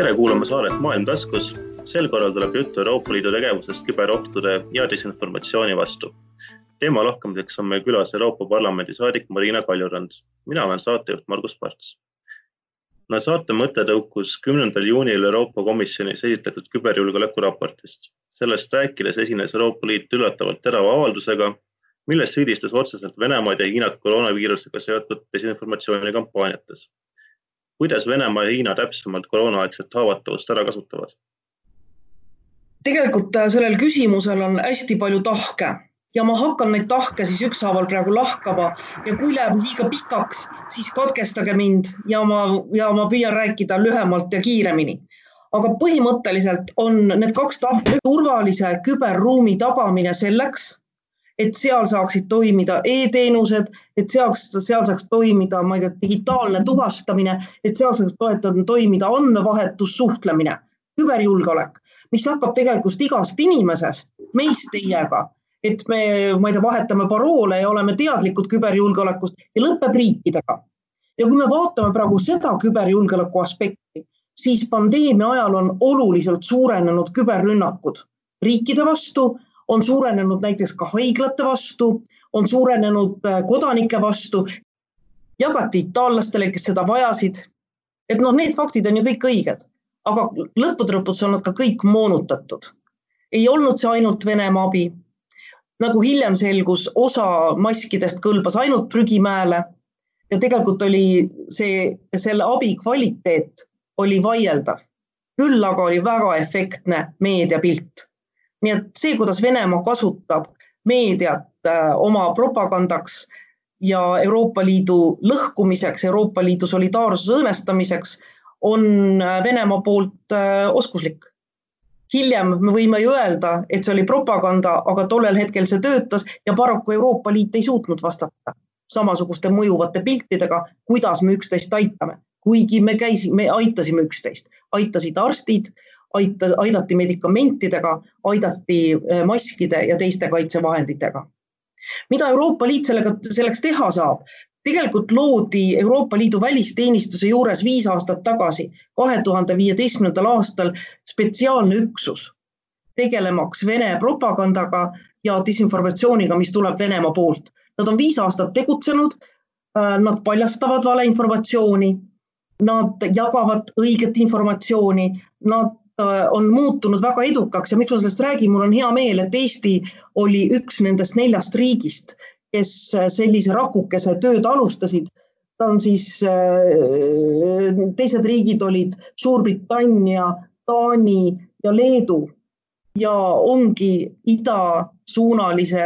tere kuulama saadet Maailm taskus. sel korral tuleb juttu Euroopa Liidu tegevusest küberohtude ja disinformatsiooni vastu. teema lahkamiseks on meil külas Euroopa Parlamendi saadik Marina Kaljurand. mina olen saatejuht Margus Parts. no saate mõte tõukus kümnendal juunil Euroopa Komisjonis esitletud küberjulgeoleku raportist. sellest rääkides esines Euroopa Liit üllatavalt terava avaldusega, milles süüdistas otseselt Venemaad ja Hiinat koroonaviirusega seotud desinformatsioonikampaaniates kuidas Venemaa ja Hiina täpsemalt koroonaaegset haavatavust ära kasutavad? tegelikult äh, sellel küsimusel on hästi palju tahke ja ma hakkan neid tahke siis ükshaaval praegu lahkama ja kui läheb liiga pikaks, siis katkestage mind ja ma, ja ma püüan rääkida lühemalt ja kiiremini. aga põhimõtteliselt on need kaks tahke turvalise küberruumi tagamine selleks, et seal saaksid toimida e-teenused, et seaks, seal saaks toimida, ma ei tea, digitaalne tuvastamine, et seal saaks toetada, toimida andmevahetus, suhtlemine, küberjulgeolek, mis hakkab tegelikult igast inimesest, meist teiega, et me, ma ei tea, vahetame paroole ja oleme teadlikud küberjulgeolekust ja lõpeb riikidega. ja kui me vaatame praegu seda küberjulgeoleku aspekti, siis pandeemia ajal on oluliselt suurenenud küberrünnakud riikide vastu on suurenenud näiteks ka haiglate vastu, on suurenenud äh, kodanike vastu, jagati itaallastele, kes seda vajasid. et noh, need faktid on ju kõik õiged, aga lõppude lõpuks on nad ka kõik moonutatud. ei olnud see ainult Venemaa abi. nagu hiljem selgus, osa maskidest kõlbas ainult prügimäele ja tegelikult oli see, selle abi kvaliteet oli vaieldav. küll aga oli väga efektne meediapilt nii et see, kuidas Venemaa kasutab meediat äh, oma propagandaks ja Euroopa Liidu lõhkumiseks, Euroopa Liidu solidaarsuse õõnestamiseks, on äh, Venemaa poolt äh, oskuslik. hiljem me võime ju öelda, et see oli propaganda, aga tollel hetkel see töötas ja paraku Euroopa Liit ei suutnud vastata samasuguste mõjuvate piltidega, kuidas me üksteist aitame, kuigi me käisime, aitasime üksteist, aitasid arstid, aita, aidati medikamentidega, aidati äh, maskide ja teiste kaitsevahenditega. mida Euroopa Liit sellega, selleks teha saab? tegelikult loodi Euroopa Liidu välisteenistuse juures viis aastat tagasi, kahe tuhande viieteistkümnendal aastal spetsiaalne üksus tegelemaks Vene propagandaga ja disinformatsiooniga, mis tuleb Venemaa poolt. Nad on viis aastat tegutsenud. Äh, nad paljastavad valeinformatsiooni, nad jagavad õiget informatsiooni, nad on muutunud väga edukaks ja miks ma sellest räägin, mul on hea meel, et Eesti oli üks nendest neljast riigist, kes äh, sellise rakukese tööd alustasid. ta on siis, äh, teised riigid olid Suurbritannia, Taani ja Leedu ja ongi idasuunalise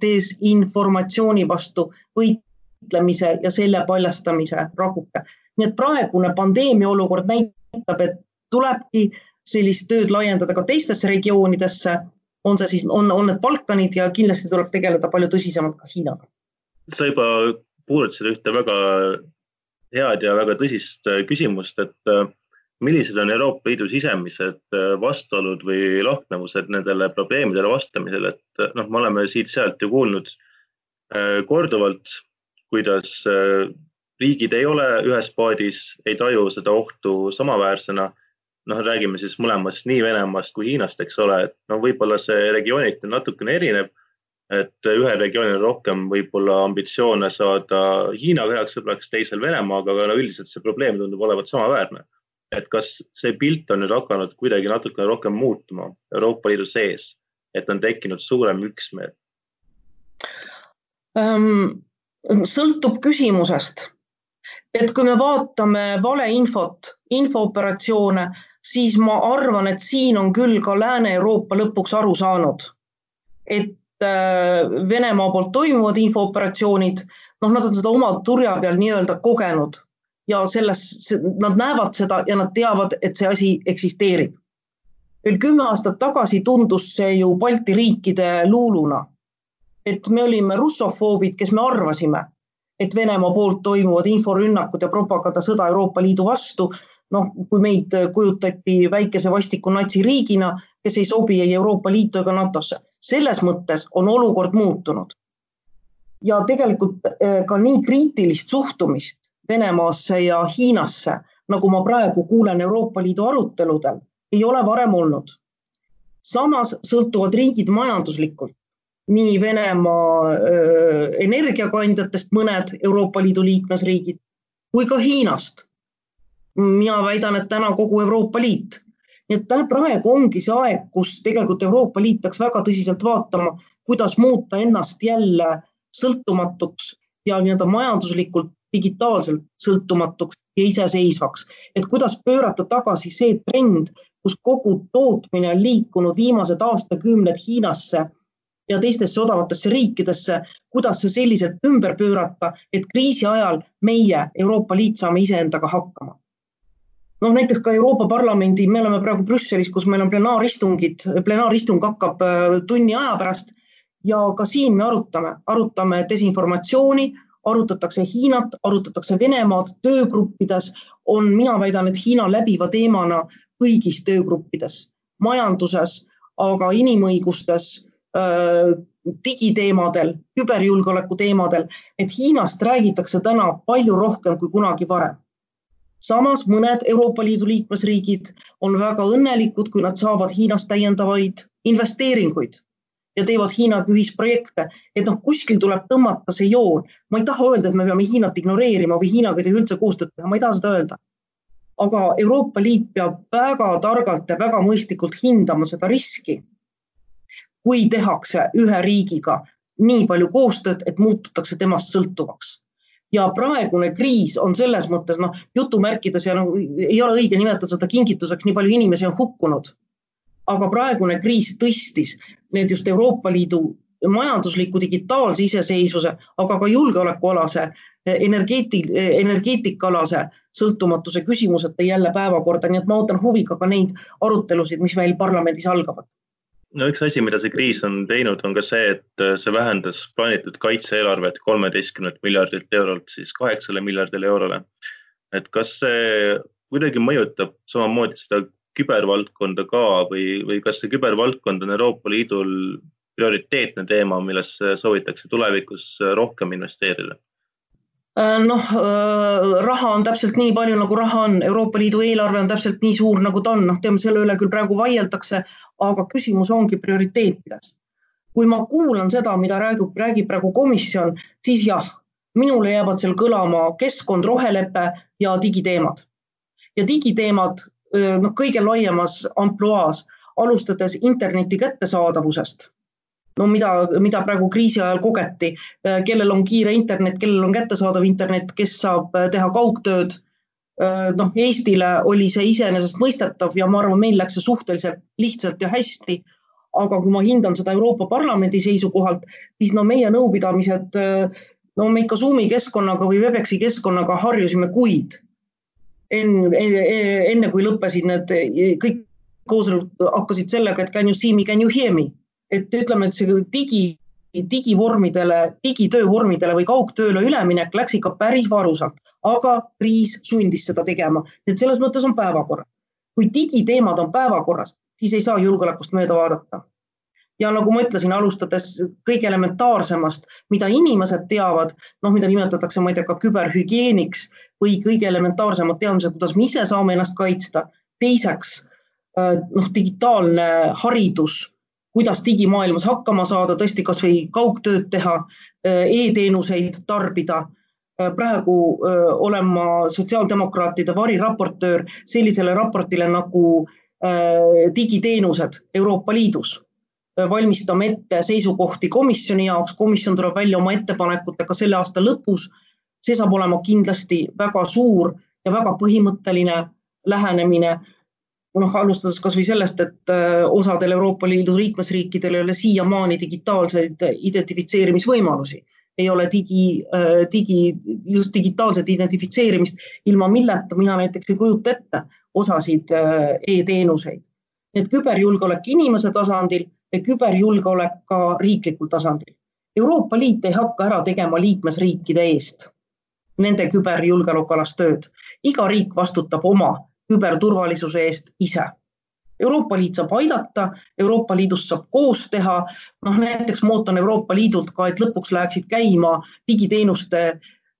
desinformatsiooni vastu võitlemise ja selle paljastamise rakuke. nii et praegune pandeemia olukord näitab, et tulebki sellist tööd laiendada ka teistesse regioonidesse, on see siis, on, on need Balkanid ja kindlasti tuleb tegeleda palju tõsisemalt ka Hiinaga. sa juba puudutasid ühte väga head ja väga tõsist äh, küsimust, et äh, millised on Euroopa Liidu sisemised äh, vastuolud või lahknevused nendele probleemidele vastamisel, et noh, me oleme siit-sealt ju kuulnud korduvalt, kuidas riigid ei ole ühes paadis, ei taju seda ohtu samaväärsena noh, räägime siis mõlemast, nii Venemaast kui Hiinast, eks ole, et no võib-olla see regiooniti natukene erineb. et ühel regioonil on rohkem võib-olla ambitsioone saada Hiinaga heaks sõbraks, teisel Venemaaga, aga no üldiselt see probleem tundub olevat samaväärne. et kas see pilt on nüüd hakanud kuidagi natukene rohkem muutuma Euroopa Liidu sees, et on tekkinud suurem üksmeel um,? sõltub küsimusest et kui me vaatame valeinfot, infooperatsioone, siis ma arvan, et siin on küll ka Lääne-Euroopa lõpuks aru saanud, et äh, Venemaa poolt toimuvad infooperatsioonid, noh, nad on seda oma turja peal nii-öelda kogenud ja selles, nad näevad seda ja nad teavad, et see asi eksisteerib. veel kümme aastat tagasi tundus see ju Balti riikide luuluna. et me olime russofoobid, kes me arvasime, et Venemaa poolt toimuvad inforünnakud ja propagandasõda Euroopa Liidu vastu noh, kui meid kujutati väikese vastiku natsiriigina, kes ei sobi ei Euroopa Liitu ega NATO-sse. selles mõttes on olukord muutunud. ja tegelikult eh, ka nii kriitilist suhtumist Venemaasse ja Hiinasse nagu ma praegu kuulen Euroopa Liidu aruteludel, ei ole varem olnud. samas sõltuvad riigid majanduslikult nii Venemaa energiakandjatest mõned Euroopa Liidu liikmesriigid kui ka Hiinast. Mina väidan, et täna kogu Euroopa Liit. Nii et praegu ongi see aeg, kus tegelikult Euroopa Liit peaks väga tõsiselt vaatama, kuidas muuta ennast jälle sõltumatuks ja nii-öelda majanduslikult digitaalselt sõltumatuks ja iseseisvaks, et kuidas pöörata tagasi see trend, kus kogu tootmine on liikunud viimased aastakümned Hiinasse ja teistesse odavatesse riikidesse, kuidas see selliselt ümber pöörata, et kriisi ajal meie, Euroopa Liit, saame iseendaga hakkama noh, näiteks ka Euroopa Parlamendi, me oleme praegu Brüsselis, kus meil on plenaaristungid, plenaaristung hakkab äh, tunni aja pärast. Ja ka siin me arutame, arutame desinformatsiooni, arutatakse Hiinat, arutatakse Venemaad töögruppides, on, mina väidan, et Hiina läbiva teemana kõigis töögruppides, majanduses, aga inimõigustes, äh, digiteemadel, küberjulgeoleku teemadel, et Hiinast räägitakse täna palju rohkem kui kunagi varem samas mõned Euroopa Liidu liikmesriigid on väga õnnelikud, kui nad saavad Hiinast täiendavaid investeeringuid ja teevad Hiinaga ühisprojekte, et noh, kuskil tuleb tõmmata see joon. ma ei taha öelda, et me peame Hiinat ignoreerima või Hiinaga ei tohi üldse koostööd teha, ma ei taha seda öelda. aga Euroopa Liit peab väga targalt ja väga mõistlikult hindama seda riski, kui tehakse ühe riigiga nii palju koostööd, et muututakse temast sõltuvaks ja praegune kriis on selles mõttes noh, jutumärkides ja nagu ei ole õige nimetada seda kingituseks, nii palju inimesi on hukkunud. aga praegune kriis tõstis need just Euroopa Liidu majandusliku digitaalse iseseisvuse, aga ka julgeolekualase, energeeti-, energeetikaalase sõltumatuse küsimused jälle päevakorda, nii et ma ootan huviga ka neid arutelusid, mis meil parlamendis algavad no üks asi, mida see kriis on teinud, on ka see, et äh, see vähendas plaanitud kaitse-eelarvet kolmeteistkümnelt miljardilt eurolt siis kaheksale miljardile eurole. et kas see kuidagi mõjutab samamoodi seda kübervaldkonda ka või, või kas see kübervaldkond on Euroopa Liidul prioriteetne teema, millesse soovitakse tulevikus rohkem investeerida? Äh, noh, äh, raha on täpselt nii palju, nagu raha on, Euroopa Liidu eelarve on täpselt nii suur, nagu ta on, noh, teame selle üle küll praegu vaieldakse, aga küsimus ongi prioriteetides. kui ma kuulan seda, mida räägib, räägib praegu komisjon, siis jah, minule jäävad seal kõlama keskkond, rohelepe ja digiteemad. ja digiteemad äh, noh, kõige laiemas ampluaas, alustades interneti kättesaadavusest no mida, mida praegu kriisi ajal kogeti, äh, kellel on kiire internet, kellel on kättesaadav internet, kes saab äh, teha kaugtööd. Äh, noh, Eestile oli see iseenesestmõistetav ja ma arvan, meil läks see suhteliselt lihtsalt ja hästi. aga kui ma hindan seda Euroopa Parlamendi seisukohalt, siis no meie nõupidamised, no me ikka Zoomi keskkonnaga või Webexi keskkonnaga harjusime kuid. enne, enne kui lõppesid need kõik koosolekud hakkasid sellega, et can you see me, can you hear me et ütleme, et see digi, digivormidele, digitöövormidele või kaugtööle üleminek läks ikka päris varusalt, aga kriis sundis seda tegema, et selles mõttes on päevakorras. kui digiteemad on päevakorras, siis ei saa julgeolekust mööda vaadata. ja nagu ma ütlesin, alustades kõige elementaarsemast, mida inimesed teavad, noh, mida nimetatakse, ma ei tea, ka küberhügieeniks või kõige elementaarsemad teadmised, kuidas me ise saame ennast kaitsta. teiseks noh, digitaalne haridus kuidas digimaailmas hakkama saada, tõesti kasvõi kaugtööd teha e, e-teenuseid tarbida. praegu olen ma sotsiaaldemokraatide variraportöör sellisele raportile nagu digiteenused Euroopa Liidus. valmistame ette seisukohti komisjoni jaoks, komisjon tuleb välja oma ettepanekutega selle aasta lõpus. see saab olema kindlasti väga suur ja väga põhimõtteline lähenemine noh, alustades kasvõi sellest, et äh, osadel Euroopa Liidu liikmesriikidel ei ole siiamaani digitaalseid identifitseerimisvõimalusi, ei ole digi, äh, digi, just digitaalset identifitseerimist, ilma milleta mina näiteks ei kujuta ette osasid äh, e-teenuseid. nii et küberjulgeolek inimese tasandil ja küberjulgeolek ka riiklikul tasandil. Euroopa Liit ei hakka ära tegema liikmesriikide eest nende küberjulgeolekualast tööd. iga riik vastutab oma küberturvalisuse eest ise. Euroopa Liit saab aidata, Euroopa Liidus saab koos teha, noh näiteks ma ootan Euroopa Liidult ka, et lõpuks läheksid käima digiteenuste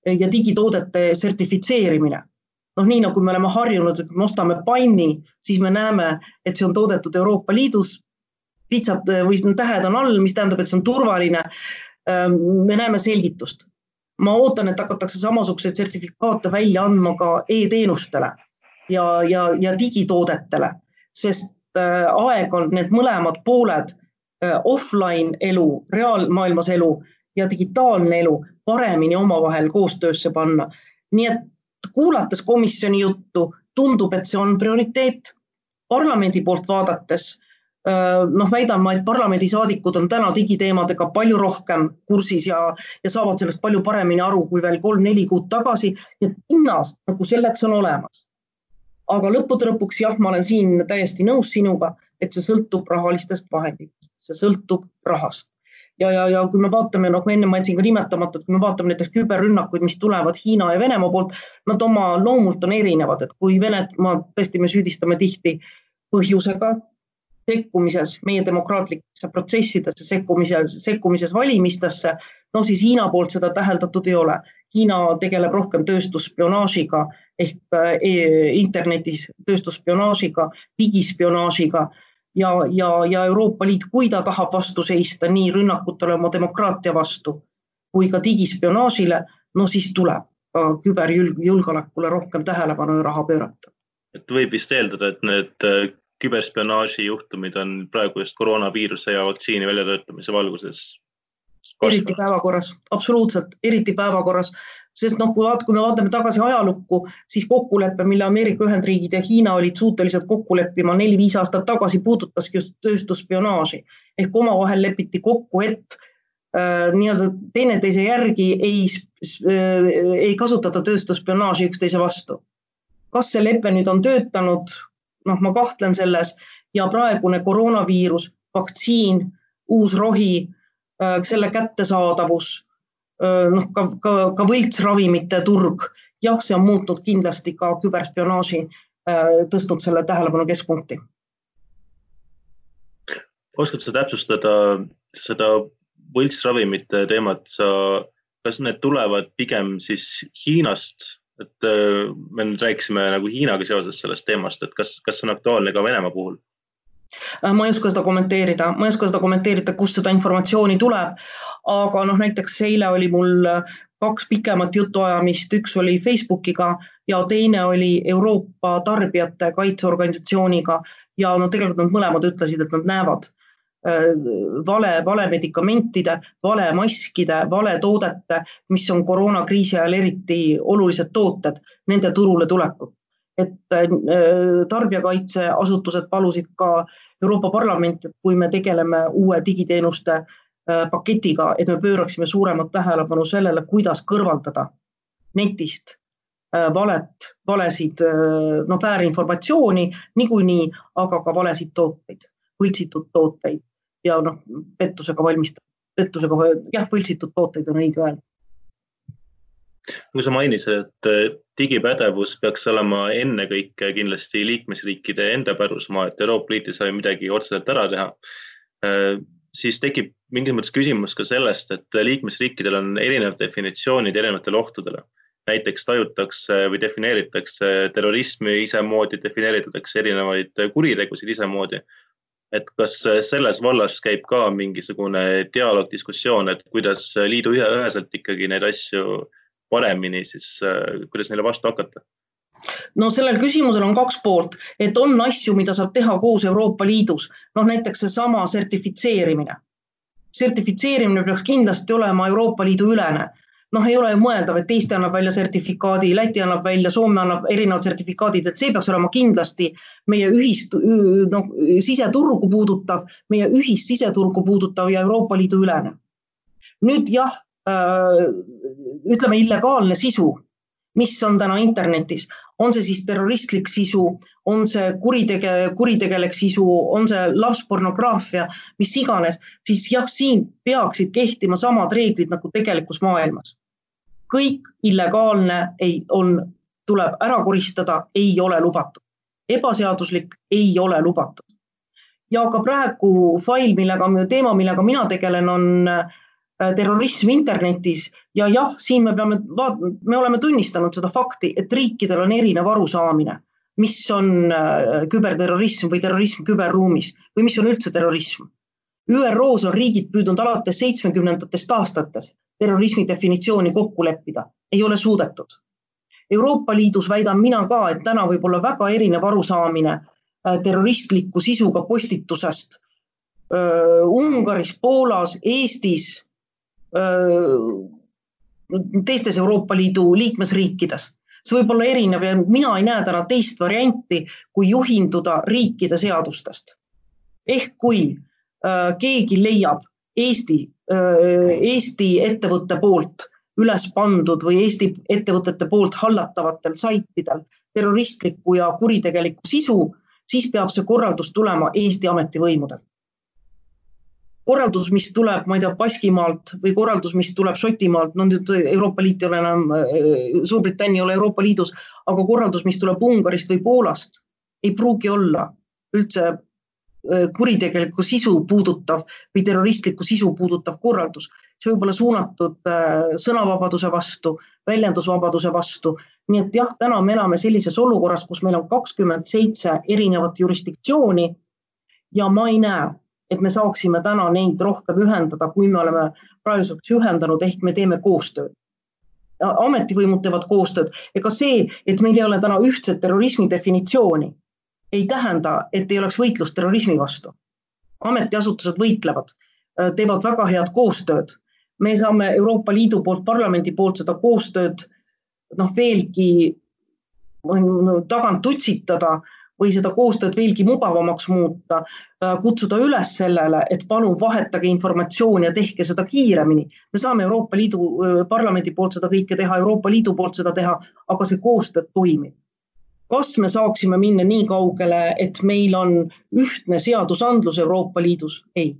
ja digitoodete sertifitseerimine. noh, nii nagu me oleme harjunud, et me ostame panni, siis me näeme, et see on toodetud Euroopa Liidus. pitsad või tähed on all, mis tähendab, et see on turvaline. Ähm, me näeme selgitust. ma ootan, et hakatakse samasuguseid sertifikaate välja andma ka e-teenustele ja, ja, ja digitoodetele, sest äh, aeg on need mõlemad pooled, äh, offline elu, reaalmaailmas elu ja digitaalne elu paremini omavahel koostöösse panna. nii et kuulates komisjoni juttu, tundub, et see on prioriteet. parlamendi poolt vaadates noh, väidan ma, et parlamendisaadikud on täna digiteemadega palju rohkem kursis ja, ja saavad sellest palju paremini aru kui veel kolm-neli kuud tagasi. nii et hinnas nagu selleks on olemas. Aga lõppude lõpuks jah, ma olen siin täiesti nõus sinuga, et see sõltub rahalistest vahenditest, see sõltub rahast ja, ja, ja kui me vaatame, nagu enne ma jätsin ka nimetamata, et kui me vaatame näiteks küberrünnakuid, mis tulevad Hiina ja Venemaa poolt, nad oma loomult on erinevad, et kui Venemaa, tõesti, me süüdistame tihti põhjusega sekkumises meie demokraatlikesse protsessidesse, sekkumises, sekkumises valimistesse, no siis Hiina poolt seda täheldatud ei ole. Hiina tegeleb rohkem tööstusspionaažiga ehk e internetis tööstusspionaažiga, digispionaažiga ja, ja, ja Euroopa Liit, kui ta tahab vastu seista nii rünnakutele oma demokraatia vastu kui ka digispionaažile, no siis tuleb ka küberjulgeolekule rohkem tähelepanu ja raha pöörata. et võib vist eeldada, et need äh, küberspionaaži juhtumid on praegu just koroonaviiruse ja vaktsiini väljatöötamise valguses eriti päevakorras, absoluutselt, eriti päevakorras, sest noh, kui vaat-, kui me vaatame tagasi ajalukku, siis kokkulepe, mille Ameerika Ühendriigid ja Hiina olid suutelised kokku leppima neli-viis aastat tagasi, puudutaski just tööstusspionaaži. Ehk omavahel lepiti kokku, et äh, nii-öelda teineteise järgi ei äh,, ei kasutata tööstusspionaaži üksteise vastu. kas see lepe nüüd on töötanud, noh, ma kahtlen selles. Ja praegune koroonaviirus, vaktsiin, uus rohi selle kättesaadavus, äh, noh, ka, ka, ka võltsravimite turg, jah, see on muutnud kindlasti ka küberspionaaži, äh, tõstnud selle tähelepanu keskpunkti. oskad sa täpsustada seda võltsravimite teemat, sa, kas need tulevad pigem siis Hiinast, et me nüüd rääkisime nagu Hiinaga seoses sellest teemast, et kas, kas see on aktuaalne ka Venemaa puhul? Äh, ma ei oska seda kommenteerida, ma ei oska seda kommenteerida, kust seda informatsiooni tuleb. aga noh, näiteks eile oli mul äh, kaks pikemat jutuajamist, üks oli Facebookiga ja teine oli Euroopa Tarbijate Kaitseorganisatsiooniga. Ja no tegelikult nad mõlemad ütlesid, et nad näevad äh, vale, vale medikamentide, vale maskide, vale toodete, mis on koroonakriisi ajal eriti olulised tooted, nende turule tulekut et äh, tarbijakaitseasutused palusid ka Euroopa Parlamenti, et kui me tegeleme uue digiteenuste äh, paketiga, et me pööraksime suuremat tähelepanu sellele, kuidas kõrvaldada netist äh, valet, valesid, noh, väärinformatsiooni niikuinii, aga ka valesid tooteid, võltsitud tooteid ja noh, pettusega valmistatud, pettusega, jah, võltsitud tooteid on õige öelda kui sa mainisid, et äh, digipädevus peaks olema ennekõike kindlasti liikmesriikide enda pärusmaa, et Euroopa Liit ei saa ju midagi otseselt ära teha, äh, siis tekib mingis mõttes küsimus ka sellest, et liikmesriikidel on erinevad definitsioonid erinevatele ohtudele. näiteks tajutakse või defineeritakse terrorismi isemoodi, defineeritakse erinevaid kuritegusid isemoodi et kas selles vallas käib ka mingisugune dialoog, diskussioon, et kuidas liidu ühe, üheselt ikkagi neid asju paremini, siis äh, kuidas neile vastu hakata? no sellel küsimusel on kaks poolt, et on asju, mida saab teha koos Euroopa Liidus, noh näiteks seesama sertifitseerimine. sertifitseerimine peaks kindlasti olema Euroopa Liidu ülene noh, ei ole ju mõeldav, et Eesti annab välja sertifikaadi, Läti annab välja, Soome annab erinevad sertifikaadid, et see peaks olema kindlasti meie ühist, noh, siseturgu puudutav, meie ühist siseturgu puudutav ja Euroopa Liidu ülene. nüüd jah, ütleme, illegaalne sisu, mis on täna internetis, on see siis terroristlik sisu, on see kuritege-, kuritegelik sisu, on see lapspornograafia, mis iganes, siis jah, siin peaksid kehtima samad reeglid nagu tegelikus maailmas. kõik illegaalne ei, on, tuleb ära koristada, ei ole lubatud. ebaseaduslik ei ole lubatud. ja ka praegu fail, millega, teema, millega mina tegelen, on äh, äh, terrorism internetis ja jah, siin me peame, me oleme tunnistanud seda fakti, et riikidel on erinev arusaamine, mis on äh, küberterrorism või terrorism küberruumis või mis on üldse terrorism. ÜRO-s on riigid püüdnud alates seitsmekümnendatest aastatest terrorismi definitsiooni kokku leppida, ei ole suudetud. Euroopa Liidus väidan mina ka, et täna võib olla väga erinev arusaamine terroristliku sisuga postitusest Ungaris, Poolas, Eestis, teistes Euroopa Liidu liikmesriikides. see võib olla erinev ja mina ei näe täna teist varianti, kui juhinduda riikide seadustest. ehk kui keegi leiab Eesti, Eesti ettevõtte poolt üles pandud või Eesti ettevõtete poolt hallatavatel saitidel terroristlikku ja kuritegelikku sisu, siis peab see korraldus tulema Eesti ametivõimudelt korraldus, mis tuleb, ma ei tea, Baskimaalt või korraldus, mis tuleb Šotimaalt, no nüüd Euroopa Liit ei ole enam, Suurbritannia ei ole Euroopa Liidus, aga korraldus, mis tuleb Ungarist või Poolast, ei pruugi olla üldse äh, kuritegelikku sisu puudutav või terroristlikku sisu puudutav korraldus. see võib olla suunatud äh, sõnavabaduse vastu, väljendusvabaduse vastu. nii et jah, täna me elame sellises olukorras, kus meil on kakskümmend seitse erinevat jurisdiktsiooni ja ma ei näe et me saaksime täna neid rohkem ühendada, kui me oleme praeguseks ühendanud, ehk me teeme koostööd. ametivõimud teevad koostööd, ega see, et meil ei ole täna ühtset terrorismi definitsiooni, ei tähenda, et ei oleks võitlust terrorismi vastu. ametiasutused võitlevad, teevad väga head koostööd. me saame Euroopa Liidu poolt, parlamendi poolt seda koostööd noh, veelgi tagant tutsitada või seda koostööd veelgi mugavamaks muuta, äh, kutsuda üles sellele, et palun vahetage informatsiooni ja tehke seda kiiremini. me saame Euroopa Liidu äh, Parlamendi poolt seda kõike teha, Euroopa Liidu poolt seda teha, aga see koostöö toimib. kas me saaksime minna nii kaugele, et meil on ühtne seadusandlus Euroopa Liidus? ei.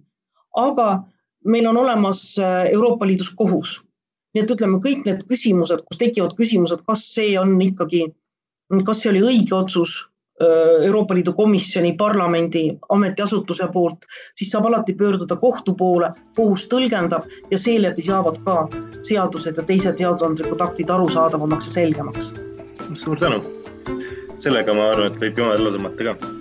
aga meil on olemas äh, Euroopa Liidus kohus. nii et ütleme, kõik need küsimused, kus tekivad küsimused, kas see on ikkagi, kas see oli õige otsus Euroopa Liidu Komisjoni, parlamendi, ametiasutuse poolt, siis saab alati pöörduda kohtu poole, kohus tõlgendab ja seeläbi saavad ka seadused ja teised seadusandlikud aktid arusaadavamaks ja selgemaks. suur tänu. sellega ma arvan, et võib joone alla tõmmata ka